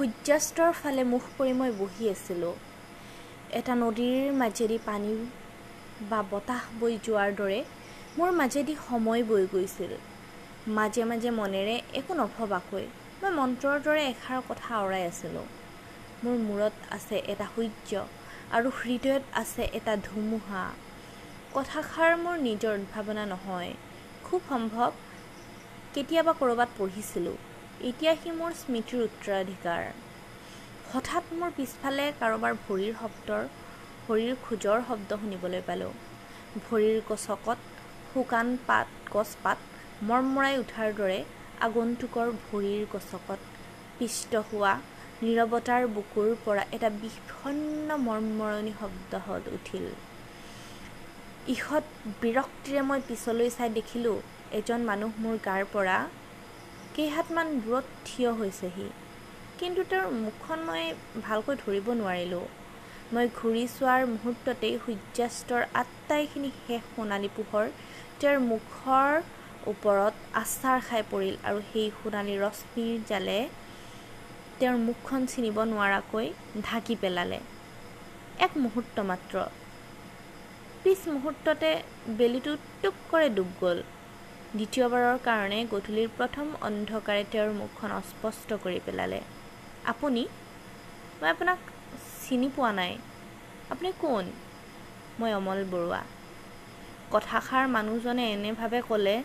সূৰ্যাস্তৰ ফালে মুখ কৰি মই বহি আছিলোঁ। এটা নদীৰ মাজেদি পানী বা বতাহ বৈ যোৱাৰ দৰে মোৰ মাজেদি সময় বৈ গৈছিল। মাজে মাজে মনেৰে একো নভবাকৈ মই মন্ত্ৰৰ দৰে এষাৰ কথা আওৰাই আছিলোঁ। মোৰ মূৰত আছে এটা সূৰ্য আৰু হৃদয়ত আছে এটা ধুমুহা। কথাষাৰ মোৰ নিজৰ উদ্ভাৱনা নহয়। খুব সম্ভৱ কেতিয়াবা ক'ৰবাত পঢ়িছিলোঁ। এতিয়া সি মোৰ স্মৃতিৰ উত্তৰাধিকাৰ। হঠাৎ মোৰ পিছফালে কাৰোবাৰ ভৰিৰ শব্দৰ ভৰিৰ খোজৰ শব্দ শুনিবলৈ পালোঁ। ভৰিৰ গছকত শুকান পাত গছপাত মৰমৰাই উঠাৰ দৰে আগন্তুকৰ ভৰিৰ গছকত পিষ্ট হোৱা নীৰৱতাৰ বুকুৰ পৰা এটা বিষণ্ন মৰমৰণি শব্দ হ'ল উঠিল। ঈষৎ বিৰক্তিৰে মই পিছলৈ চাই দেখিলোঁ এজন মানুহ মোৰ গাৰ পৰা কেইহাতমান দূৰত থিয় হৈছেহি। কিন্তু তেওঁৰ মুখখন মই ভালকৈ ধৰিব নোৱাৰিলোঁ। মই ঘূৰি চোৱাৰ মুহূৰ্ততেই সূৰ্যাস্তৰ আটাইখিনি শেষ সোণালী পোহৰ তেওঁৰ মুখৰ ওপৰত আচাৰ খাই পৰিল আৰু সেই সোণালী ৰশ্মিৰ জালে তেওঁৰ মুখখন চিনিব নোৱাৰাকৈ ঢাকি পেলালে। এক মুহূৰ্ত মাত্ৰ। পিছ মুহূৰ্ততে বেলিটো টুপ কৰে ডুব গ'ল। দ্বিতীয়বাৰৰ কাৰণে গধূলিৰ প্ৰথম অন্ধকাৰে তেওঁৰ মুখখন অস্পষ্ট কৰি পেলালে। আপুনি? মই আপোনাক চিনি পোৱা নাই। আপুনি কোন? মই অমল বৰুৱা। কথাষাৰ মানুহজনে এনেভাৱে ক'লে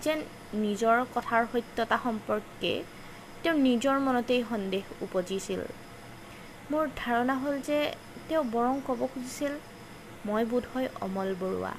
যেন নিজৰ কথাৰ সত্যতা সম্পৰ্কে তেওঁৰ নিজৰ মনতেই সন্দেহ উপজিছিল। মোৰ ধাৰণা হ'ল যে তেওঁ বৰং ক'ব খুজিছিল মই বোধহয় অমল বৰুৱা।